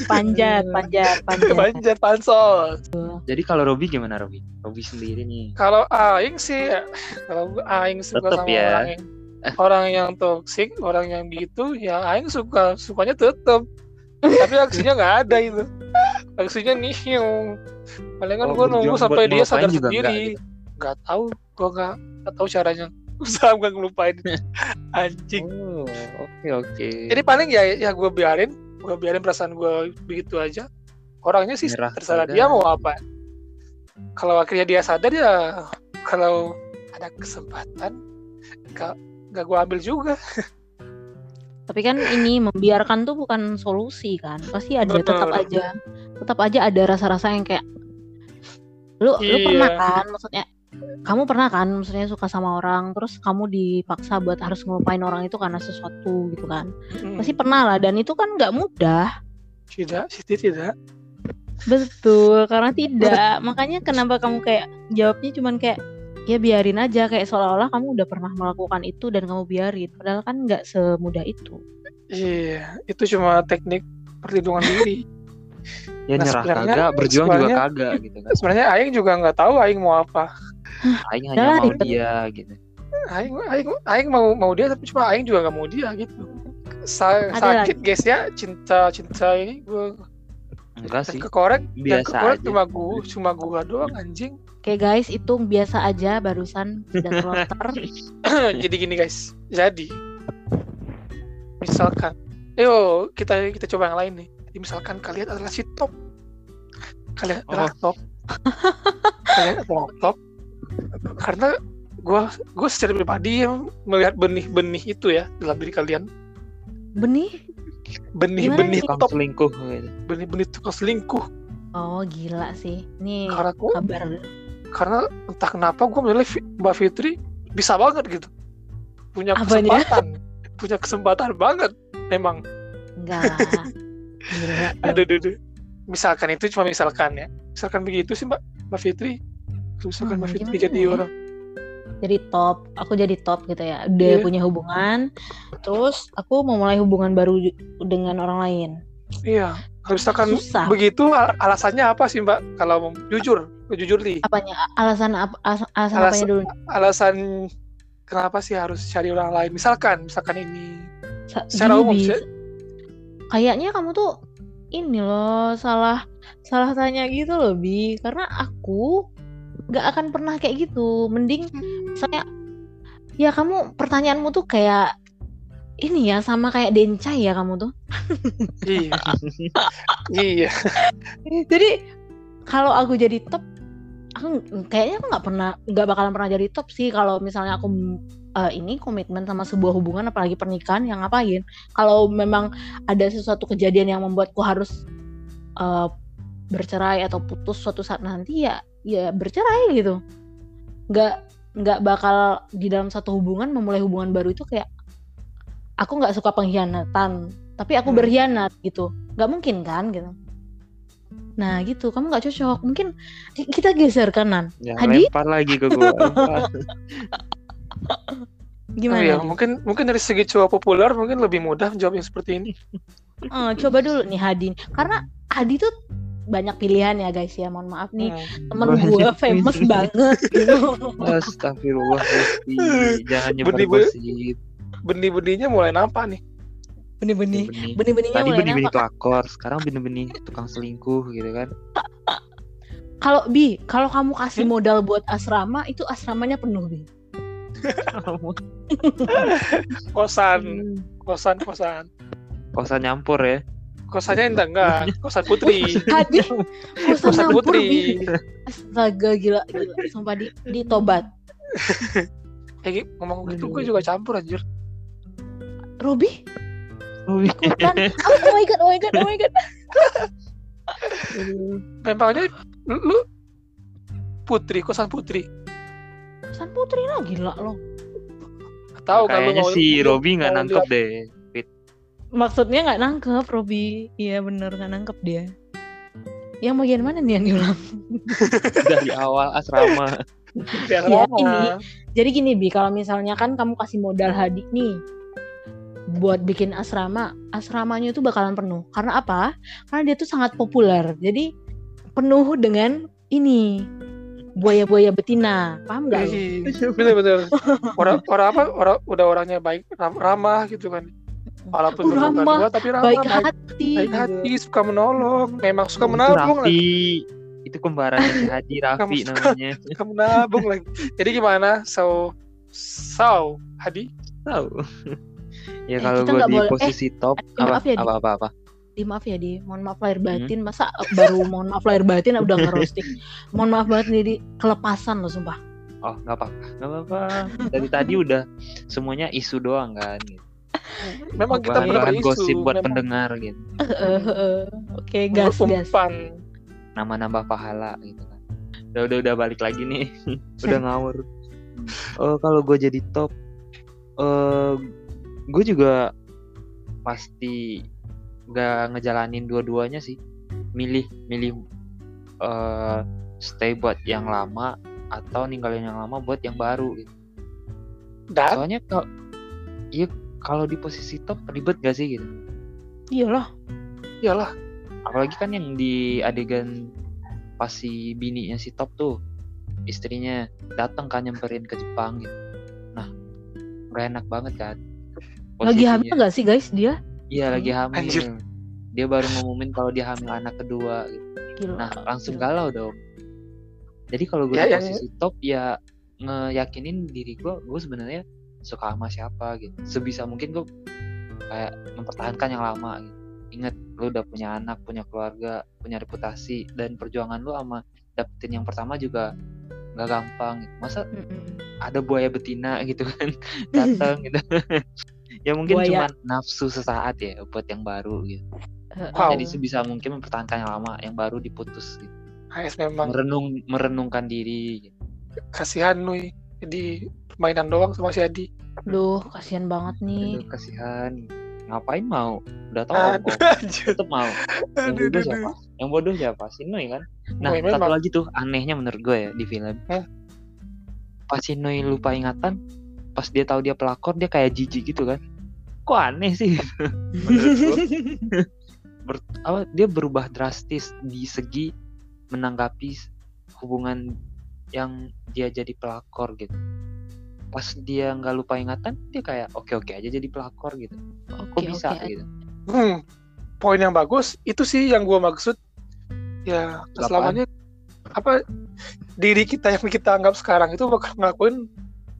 panjat, panjat, <laughs> panjat. panjat pansos. Jadi kalau Robi gimana Robi? Robi sendiri nih. Kalau Aing sih, kalau Aing suka tetep sama ya. orang yang orang yang toksik, orang yang gitu, ya Aing suka sukanya tetep. Tapi aksinya nggak ada itu aksinya nihil. Palingan oh, gue nunggu sampai dia sadar sendiri. nggak gitu. tahu gue nggak nggak tahu caranya. <laughs> Usaha gue ngelupain. <laughs> Anjing. Oke oh, oke okay, okay. jadi paling ya ya gue biarin. Gue biarin perasaan gue begitu aja. Orangnya sih Merah terserah dia mau apa. Kalau akhirnya dia sadar ya kalau ada kesempatan gak gak gue ambil juga <laughs> tapi kan ini membiarkan tuh bukan solusi kan. Pasti ada Betul. tetap aja tetap aja ada rasa-rasa yang kayak lu iya. lu pernah kan? Maksudnya kamu pernah kan? Maksudnya suka sama orang terus kamu dipaksa buat harus ngelupain orang itu karena sesuatu gitu kan. Hmm. pasti pernah lah dan itu kan nggak mudah. Tidak sih tidak. Betul karena tidak. Makanya kenapa kamu kayak jawabnya cuman kayak ya biarin aja kayak seolah-olah kamu udah pernah melakukan itu dan kamu biarin. Padahal kan nggak semudah itu. Iya itu cuma teknik perlindungan diri. Ya nah, nyerah kagak berjuang juga kagak gitu kan. sebenarnya Aing juga nggak tahu Aing mau apa. Aing hanya mau dia gitu. Aing Aing Aing mau mau dia tapi cuma Aing juga nggak mau dia gitu. Sa- Ada sakit guys ya cinta cinta ini gue Enggak sih. kekorek yang Biasa kekorek aja. cuma gua cuma gua doang anjing Oke guys, hitung biasa aja barusan sudah <laughs> terlontar. <clears throat> jadi gini guys jadi misalkan ayo kita kita coba yang lain nih Jadi misalkan kalian adalah si top kalian adalah top kalian adalah top karena gua gua secara pribadi yang melihat benih-benih itu ya dalam diri kalian Benih? Benih-benih top selingkuh gitu. benih-benih tukang selingkuh Oh gila sih. Nih karena gua kabar. karena entah kenapa gue memilih Fi- Mbak Fitri bisa banget gitu punya Apanya? kesempatan punya kesempatan banget memang Enggak <laughs> ada aduh. misalkan itu cuma misalkan ya misalkan begitu sih Mbak Mbak Fitri misalkan Hmm, Mbak Fitri jadi ya? orang Jadi top, aku jadi top gitu ya. Udah Iya. punya hubungan. Terus aku mau mulai hubungan baru dengan orang lain. iya kalau misalkan Susah. begitu al- alasannya apa sih Mbak kalau jujur jujur li Apanya? Alasan apa? Alasan, alasan Alas- apanya dulu? alasan kenapa sih harus cari orang lain misalkan misalkan ini Sa- secara gini, umum Bi. sih Kayaknya kamu tuh ini loh salah salah tanya gitu loh bi karena aku nggak akan pernah kayak gitu. Mending saya ya kamu pertanyaanmu tuh kayak ini ya sama kayak Dencai ya kamu tuh. Iya. Iya. Jadi kalau aku jadi top aku kayaknya aku nggak pernah nggak bakalan pernah jadi top sih. Kalau misalnya aku eh, ini komitmen sama sebuah hubungan apalagi pernikahan yang ngapain? Kalau memang ada sesuatu kejadian yang membuatku harus eh, bercerai atau putus suatu saat nanti ya ya bercerai gitu nggak nggak bakal di dalam satu hubungan memulai hubungan baru itu kayak aku nggak suka pengkhianatan tapi aku Hmm. berkhianat gitu nggak mungkin kan gitu nah gitu kamu nggak cocok mungkin kita geser kanan Ya, Hadi? lempar lagi ke gua. <laughs> Gimana Oh Di? mungkin mungkin dari segi cowok populer mungkin lebih mudah jawab yang seperti ini Eh, coba dulu nih Hadi karena Hadi tuh banyak pilihan ya guys ya mohon maaf nih Hmm. temen gue famous <laughs> banget gitu Astagfirullah. Jangan nyebar Benih-benih- gosip. benih-benihnya mulai nampak nih benih-benih Benih. benih-benihnya Tadi mulai benih-benih nampak. kelakor, sekarang benih-benih tukang selingkuh gitu kan. kalau bi kalau kamu kasih Hmm? modal buat asrama itu asramanya penuh bi <laughs> kosan Hmm. kosan kosan Kosan nyampur ya. Kosannya enggak enggak. Kosan putri? Hadi kosan kosan putri? astaga gila gila. Sumpah di di tobat. <laughs> Eh ngomong gitu gue juga campur anjir. Robi ikutan oh my god oh my god oh my god. Memangnya lu, lu? Putri kosan putri? Kosan putri lah gila lo. Tahu kan Kayaknya si Robi nggak nangkep deh. Maksudnya nggak nangkep Robi. Iya bener nggak nangkep dia. Yang bagian mana nih yang diulang? <laughs> Dari awal asrama. Ya, Ya, ini. jadi gini bi kalau misalnya kan kamu kasih modal Hadi nih buat bikin asrama asramanya itu bakalan penuh. Karena apa? Karena dia tuh sangat populer. Jadi penuh dengan ini buaya-buaya betina. Paham nggak lo? Ih, bener-bener orang orang apa? Orang udah orangnya baik ram- ramah gitu kan walaupun Oh, ramah, dua tapi ramah baik baik, hati baik hati suka menolong memang suka Itu menabung lagi. Itu kembarannya si Hadi Raffi <laughs> Kamu suka- namanya. <laughs> suka menabung lagi jadi gimana so so Hadi Tahu. ya Eh, kalau gue di boleh- posisi top eh, apa, maaf ya, Di. apa apa apa di maaf ya di mohon maaf lahir Hmm. batin masa baru mohon maaf lahir batin udah ngerosting mohon maaf banget nih di kelepasan loh sumpah Oh nggak apa-apa, nggak apa-apa. Dari tadi udah semuanya isu doang kan. Gitu. Memang kita Bahan isu gosip buat memang pendengar gitu. <laughs> Oke gas gas umpan Nama-nambah pahala gitu kan. Udah udah udah balik lagi nih. <laughs> udah ngawur. Oh kalau gue jadi top, eh gue juga pasti nggak ngejalanin dua-duanya sih. Milih milih eh stay buat yang lama atau ninggalin yang lama buat yang baru gitu. dan Soalnya kalau iya kalau di posisi top ribet gak sih gitu. iyalah iyalah Apalagi kan yang di adegan pas si bininya si top tuh istrinya datang kan nyamperin ke Jepang gitu. Nah, gak enak banget kan. Lagi posisinya. hamil gak sih guys dia? Iya lagi hamil. Anjir. Dia baru ngumumin kalau dia hamil anak kedua. Gitu. Gila. Nah langsung Gila. galau dong. Jadi kalau gue Ya, di yang- posisi top ya ngeyakinin diri gue, gue sebenarnya suka sama siapa gitu. Sebisa mungkin gue kayak mempertahankan yang lama gitu. Ingat lu udah punya anak, punya keluarga, punya reputasi dan perjuangan lu sama dapetin yang pertama juga nggak gampang. Gitu. Masa Mm-mm. ada buaya betina gitu kan <laughs> datang gitu. <laughs> ya mungkin Buaya. cuma nafsu sesaat ya buat yang baru gitu. Wow. Jadi sebisa mungkin mempertahankan yang lama, yang baru diputus gitu. AS memang Merenung merenungkan diri gitu. kasihan Nui di permainan doang sama si Adi. Duh, kasihan banget nih. Aduh, kasihan. Ngapain mau? Udah tahu Aduh, anjir. Tetep mau. Yang Aduh, bodoh aduh, siapa? Yang bodoh siapa? Si Nui kan. Nah, Nui satu lagi tuh anehnya menurut gue ya di film. Hah? Pas si Nui lupa ingatan, pas dia tahu dia pelakor dia kayak jijik gitu kan. Kok aneh sih? <laughs> Ber- apa, dia berubah drastis di segi menanggapi hubungan yang dia jadi pelakor gitu. Pas dia nggak lupa ingatan, dia kayak oke oke aja jadi pelakor gitu. Kok Oke, bisa oke. gitu? Hmm, poin yang bagus itu sih yang gua maksud. Ya, selamanya apa diri kita yang kita anggap sekarang itu bakal ngelakuin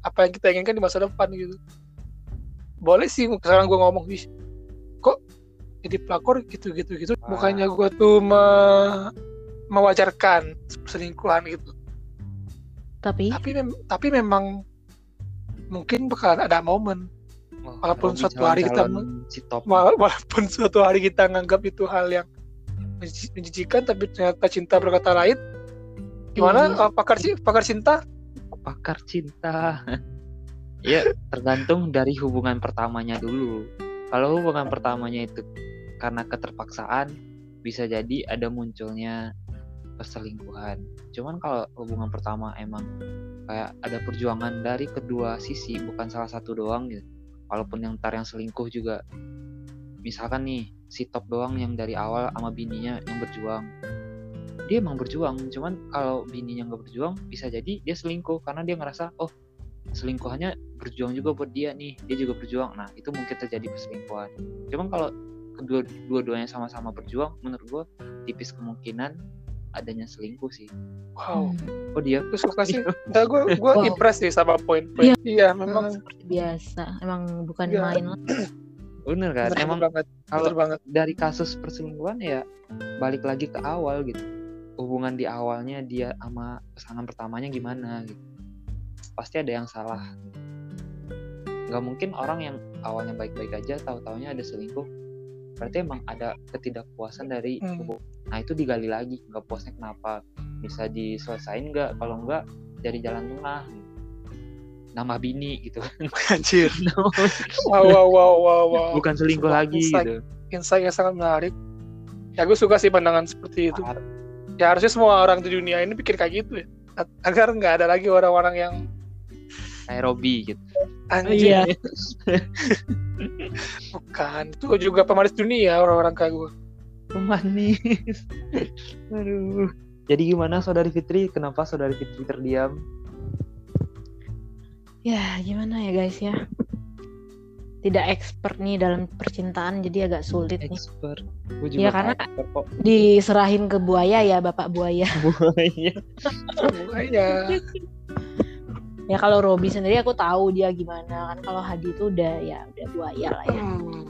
apa yang kita inginkan di masa depan gitu. Boleh sih sekarang gua ngomong sih. Kok jadi pelakor gitu-gitu gitu. Ah. Bukannya gua tuh me- mewajarkan selingkuhan gitu. Tapi Tapi mem- tapi memang mungkin bakalan ada momen Wah, Walaupun suatu hari kita si Wala- walaupun <laughs> suatu hari kita nganggap itu hal yang menji- menjijikan tapi ternyata cinta berkata lain gimana Iya. Eh, pakar pakar cinta pakar cinta. <laughs> ya tergantung dari hubungan pertamanya dulu. Kalau hubungan pertamanya itu karena keterpaksaan bisa jadi ada munculnya perselingkuhan. Cuman kalau hubungan pertama emang kayak ada perjuangan dari kedua sisi bukan salah satu doang gitu. Walaupun yang ntar yang selingkuh juga misalkan nih si top doang yang dari awal sama bininya yang berjuang dia emang berjuang cuman kalau bininya nggak berjuang bisa jadi dia selingkuh karena dia ngerasa oh selingkuhannya berjuang juga buat dia nih dia juga berjuang nah itu mungkin terjadi perselingkuhan cuman kalau kedua dua-duanya sama-sama berjuang menurut gua tipis kemungkinan adanya selingkuh sih. Wow. Hmm, oh dia? Gue suka sih. Nggak, gue gue Wow. impress sih sama poin-poin iya. Memang. Seperti biasa. Emang bukan Iya. main lah. bener kan? Bener emang banget. Kalau bener banget. dari kasus perselingkuhan ya balik lagi ke awal gitu. Hubungan di awalnya dia sama pasangan pertamanya gimana gitu. Pasti ada yang salah. Nggak mungkin orang yang awalnya baik-baik aja tahu taunya ada selingkuh berarti emang ada ketidakpuasan dari Hmm. nah itu digali lagi nggak puasnya kenapa? Bisa diselesain nggak? Kalau nggak dari jalan tengah. Nama bini gitu <laughs> anjir. <laughs> Wow wow wow wow, wow. bukan selingkuh Sebuah lagi insight. gitu. insight yang sangat menarik. Ya gue suka sih pandangan seperti itu. Ya harusnya semua orang di dunia ini pikir kayak gitu ya. Agar nggak ada lagi orang-orang yang kayak Robby gitu anjing Iya. <laughs> bukan itu juga pemanis dunia orang-orang kayak gue Pemanis. Aduh. Jadi gimana saudari Fitri? Kenapa saudari Fitri terdiam? Ya, gimana ya guys ya? Tidak expert nih dalam percintaan jadi agak sulit nih. Expert. Gue juga Iya, karena- expert kok. Diserahin ke buaya ya, Bapak buaya. <laughs> Buaya. iya Ya kalau Robi sendiri aku tahu dia gimana kan kalau Hadi itu udah ya udah buaya lah ya. hmm.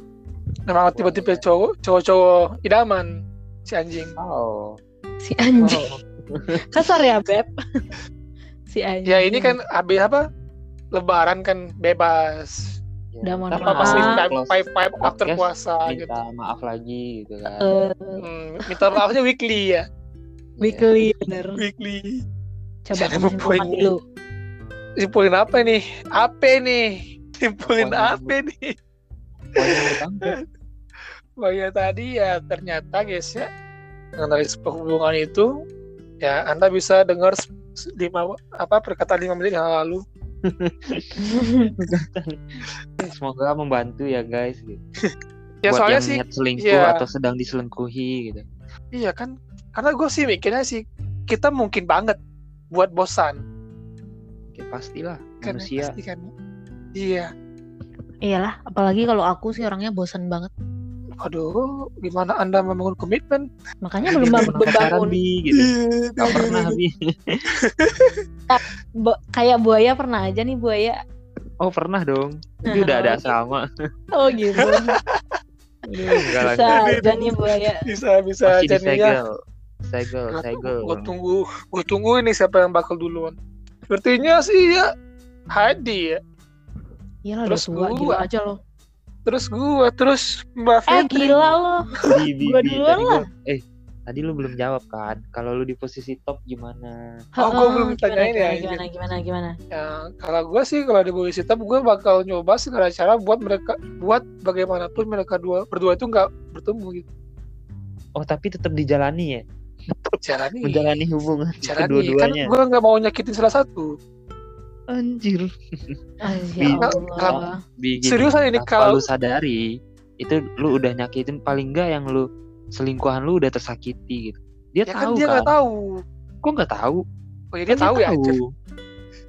memang tipe-tipe cowok cowok-cowok idaman si anjing Oh. Si anjing. <laughs> Kasar ya, Beb. <laughs> si anjing. ya ini kan habis apa lebaran kan bebas Udah mohon tanpa maaf. pasti five five five after puasa Minta gitu maaf lagi gitu kan. Eh, hmm, minta maafnya weekly ya weekly bener. weekly Coba poin. dulu. Simpulin apa nih apa nih simpulin apa nih Pokoknya lu bangkrut. Oh ya tadi ya ternyata guys ya mengenai sebuah hubungan itu ya Anda bisa dengar lima apa perkataan lima menit yang lalu. <laughs> Semoga membantu ya guys. Gitu. <laughs> Ya Buat soalnya yang sih niat selingkuh iya. atau sedang diselingkuhi gitu. iya kan karena gue sih mikirnya sih kita mungkin banget buat bosan Oke, pastilah kan manusia. pasti kan. Iya Iyalah, apalagi kalau aku sih orangnya bosan banget. Aduh, gimana Anda membangun komitmen? Makanya belum Nggak bang- pernah pacaran, membangun. Bi, gitu. Gak pernah, Bi. <laughs> Bo- kayak buaya pernah aja nih buaya. Oh, pernah dong. Tapi udah ada asrama. Oh gitu. <laughs> Bisa aja nih buaya. Bisa bisa Masih aja nih ya. Segel, segel. Gue tunggu, gue tunggu ini siapa yang bakal duluan. Sepertinya sih ya Hadi ya. Iyalah Terus gua. gila aja lo. Terus gue, terus Mbak Eh Fitri. gila lo. Bi, Gua duluan lah. gua- Eh, tadi lu belum jawab kan? Kalau lu di posisi top gimana? Oh, gua Heeh, belum gimana, tanyain ya, gimana gimana gimana. Ya, kalau gue sih kalau di posisi top gue bakal nyoba segala cara buat mereka buat bagaimanapun mereka dua berdua itu nggak bertemu gitu. Oh, tapi tetap dijalani ya? Jalani. Menjalani hubungan Jalani. Kan gue nggak mau nyakitin salah satu. Anjir. Ah, Bi, ya kalau- Allah. Ini kalau lu sadari itu lu udah nyakitin paling enggak yang lu selingkuhan lu udah tersakiti gitu. Dia ya kan tahu dia kan. nggak tahu. Kok nggak tahu? Oh ya dia Kan tahu ya. anjir.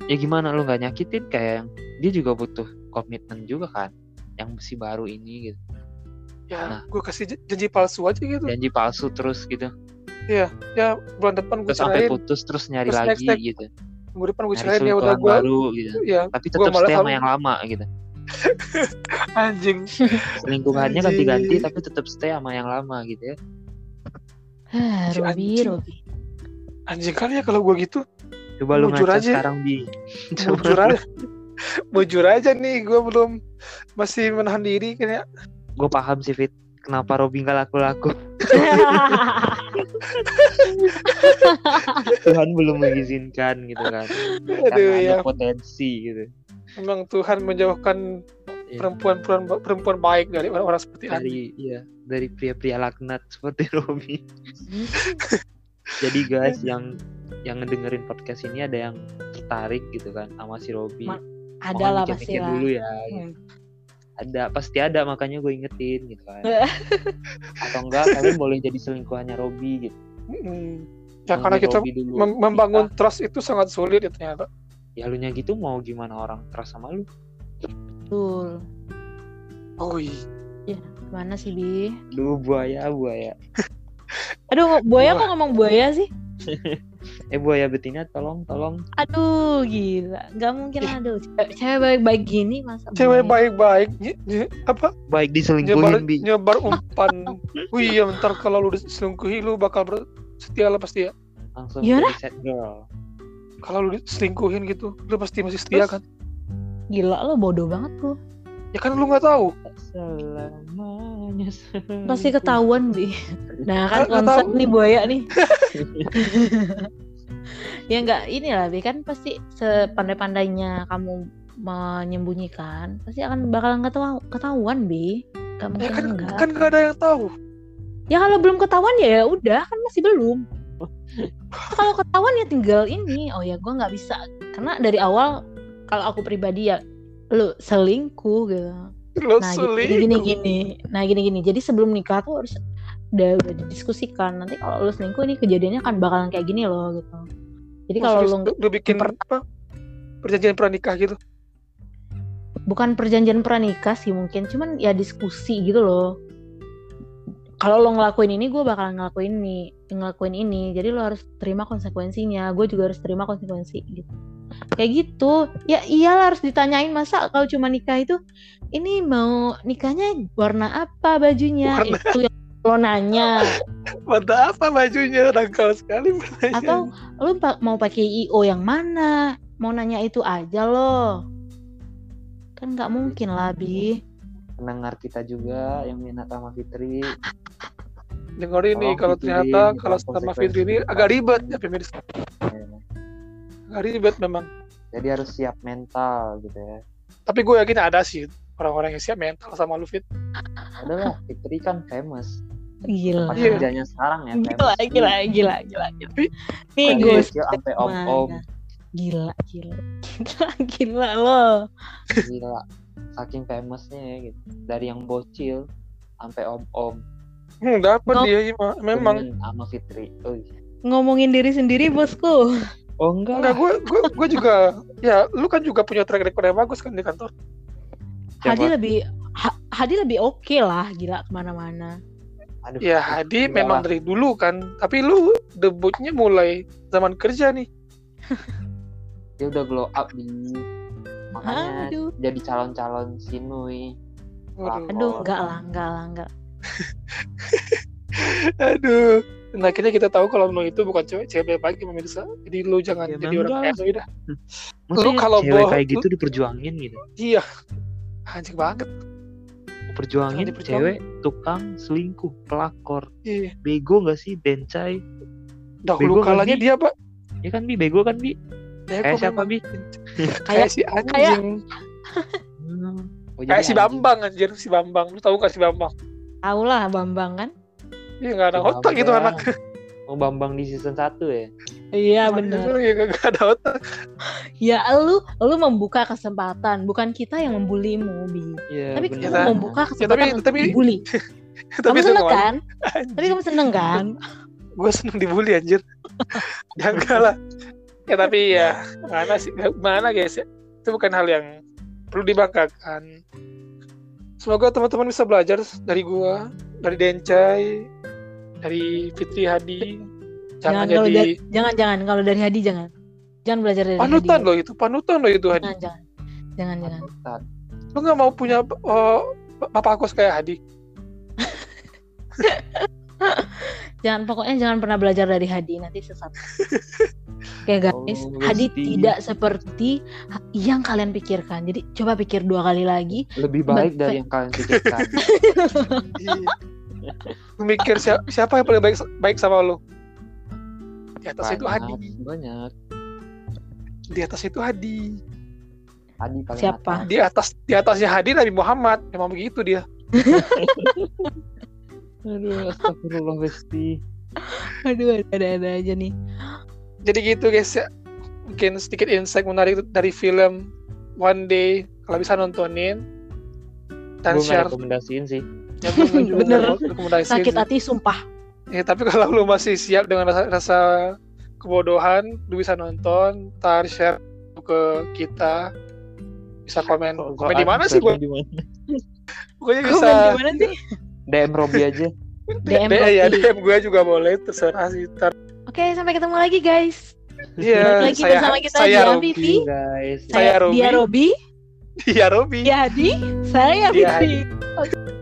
Ya gimana lu nggak nyakitin kayak yang dia juga butuh komitmen juga kan yang si baru ini gitu. Ya, Nah. gue kasih janji palsu aja gitu. Janji palsu terus gitu. Ya bulan depan gue Terus sampai putus terus nyari Terus lagi next, next. gitu. Minggu depan gue cerain ya udah gue. baru gitu. Ya Tapi tetap stay sama yang lama gitu. <laughs> anjing. Selingkuhannya Anjing. ganti-ganti tapi tetap stay sama yang lama gitu ya. Ah, Robi, anjing. Robi. Anjing kali ya kalau gue gitu. Coba lu Jujur ngaca aja. sekarang bi. Bujur aja. Bujur aja nih gue belum masih menahan diri kan ya. Gue paham sih Fit. Kenapa Robby gak laku-laku? <laughs> Tuhan belum mengizinkan gitu kan. Aduh Karena ya. ada potensi gitu. Memang Tuhan menjauhkan Iya. perempuan-perempuan perempuan baik dari orang-orang seperti. Dari iya, dari pria-pria laknat seperti <laughs> Robby. <laughs> Jadi guys yang yang ngedengerin podcast ini ada yang tertarik gitu kan sama si Robby. Ma- Ada lah pasti lah. dulu ya. gitu. Hmm. Ada pasti ada makanya gue ingetin gitu kan. <laughs> Atau enggak kalian boleh jadi selingkuhannya Robby gitu. Mm. Ya karena kita dulu. mem- membangun trust itu sangat sulit ya ternyata. ya lu nya gitu mau gimana orang trust sama lu Betul. Oh iya. Mana sih, Bi? lu buaya buaya Aduh, buaya kok ngomong buaya sih? <laughs> eh buaya betina tolong tolong Aduh, gila. Gak mungkin aduh. Cewek, cewek baik-baik gini masa Cewek baik-baik apa baik nyebar diselingkuhin bi nyebar umpan. <laughs> Wih iya ntar kalau lu diselingkuhi lu bakal ber- setia lah pasti ya. langsung Gimana? jadi set girl Kalau lu diselingkuhin gitu, lu pasti masih setia Terus? kan? Gila lo bodoh banget lo. Ya kan lu nggak tahu. Selamanya Pasti ketahuan, Bi. Nah, kan konsep nih buaya nih. ya enggak inilah Bi kan pasti sepandai-pandainya kamu menyembunyikan pasti akan bakalan ketawa- ketahuan Bi. Gak Ya kan enggak. kan nggak ada yang tahu. Ya kalau belum ketahuan ya ya udah kan masih belum. kalau ketahuan ya tinggal ini. Oh ya gue nggak bisa karena dari awal kalau aku pribadi ya lu selingkuh gitu. Nah gini, gini gini. Nah gini gini. Jadi sebelum nikah tuh harus udah udah didiskusikan. Nanti kalau lu selingkuh ini kejadiannya kan bakalan kayak gini loh gitu. Jadi kalau lu, lu bikin per- apa? Perjanjian pranikah gitu. bukan perjanjian pranikah sih mungkin, cuman ya diskusi gitu loh. Kalau lo ngelakuin ini, gue bakalan ngelakuin ini, ngelakuin ini. Jadi lo harus terima konsekuensinya. Gue juga harus terima konsekuensi gitu. Kayak gitu. Ya iyalah harus ditanyain masa kalau cuma nikah itu, ini mau nikahnya warna apa bajunya? Warna. Itu yang lo nanya. <laughs> Mata apa bajunya? Dangkal sekali pertanyaan. Atau lo mau pakai IO yang mana? Mau nanya itu aja lo. Kan nggak mungkin lah, Bi. pendengar kita juga yang minat sama Fitri Dengar ini kalau Fitri, ternyata ini kalau sama Fitri ini agak ribet ya pemirsa. ya. Agak ribet memang. jadi harus siap mental gitu ya Tapi gue yakin ada sih orang-orang yang siap mental sama lu Fit. adalah Fitri kan famous Gila. pas Iya. kerjanya sekarang ya Gila, famous gila, gila, gila, gila. Nih gue sampai om om Gila, gila. Gila, <laughs> gila lo. gila saking famousnya ya gitu dari yang bocil sampai om om Hmm, dapat Ngom- dia Ima. memang. sama Fitri oh, iya. Ngomongin diri sendiri, bosku. oh enggak Enggak, gue gue gue juga ya lu kan juga punya track record yang bagus kan di kantor. Hadi Siapa? lebih Ha- Hadi lebih oke lah gila ke mana-mana. Aduh, Ya Hadi enggak memang lah. dari dulu kan, tapi lu debutnya mulai zaman kerja nih. <laughs> dia udah glow up nih. Makanya Aduh, jadi calon-calon Sinui. Aduh enggak lah, enggak lah, enggak. <laughs> Aduh. Dan akhirnya kita tahu kalau lu itu bukan cewek cewek baik pemirsa. Jadi lu jangan Ya, jadi orang kayak lu dah. Maksudnya kalau cewek boh- kayak gitu diperjuangin gitu. Iya. Anjing banget. Perjuangin cewek tukang selingkuh, pelakor. Iya. Bego gak sih Dencai? Dahulu Bego kalanya dia, Pak. Ya kan Bi, bego kan Bi? Bego Kayak siapa. Bi? <laughs> Kayak si anjing. Oh, <laughs> Kayak jadi si. Bambang anjir, si Bambang. Lu tahu gak si Bambang? Tahu lah Bambang kan? Iya enggak ada otak gitu anak. Oh Bambang di season 1 ya? Iya benar. Iya enggak ada otak. Ya lu lu membuka kesempatan, bukan kita yang membulimu, Bi. Iya Tapi bener. Kita- membuka tapi- kesempatan untuk tapi- dibully. <laughs> Tapi Kamu seneng nggak- kan? Tapi kamu seneng kan? gue seneng dibully anjir <laughs> ya enggak lah ya tapi ya mana sih mana guys ya itu bukan hal yang perlu dibanggakan semoga teman-teman bisa belajar dari gua dari Dencai dari Fitri Hadi jangan, Jangan kalau jadi dari, jangan jangan kalau dari Hadi jangan. Jangan belajar dari panutan Hadi. loh itu panutan loh itu Hadi Jangan jangan. Jangan jangan. Panutan. lu nggak mau punya oh, bapak aku kayak Hadi <laughs> Jangan pokoknya jangan pernah belajar dari Hadi nanti sesat. <laughs> Oke guys, Oh, Hadi Gusti. tidak seperti yang kalian pikirkan. Jadi coba pikir dua kali lagi. Lebih baik But- dari yang kalian pikirkan. <laughs> mikir siapa, siapa yang paling baik baik sama lu di atas itu Hadi banyak, banyak. di atas itu Hadi Adi paling Siapa? atas. di atas di atasnya Hadi Nabi Muhammad memang begitu dia <laughs> Aduh, astagfirullah Besti. <laughs> Aduh ada-ada aja nih. jadi gitu guys ya mungkin sedikit insight menarik dari film One Day kalau bisa nontonin dan Gue share rekomendasiin sih. <laughs> ya, Bener. rekomendasi Sakit sih. hati sumpah. ya, tapi kalau lu masih siap dengan rasa, rasa kebodohan lu bisa nonton ntar share ke kita bisa komen komen di mana sih gua Di mana? pokoknya bisa Komen di mana sih? DM Robi aja. DM <laughs> D- ya Robi. DM gue juga boleh terserah sih Oke, sampai ketemu lagi guys. Iya, Balik lagi saya bersama kita saya di Robi. Guys. Saya Robi. Dia Robi, Iya Robi. dia Hadi, saya Dia Fitri.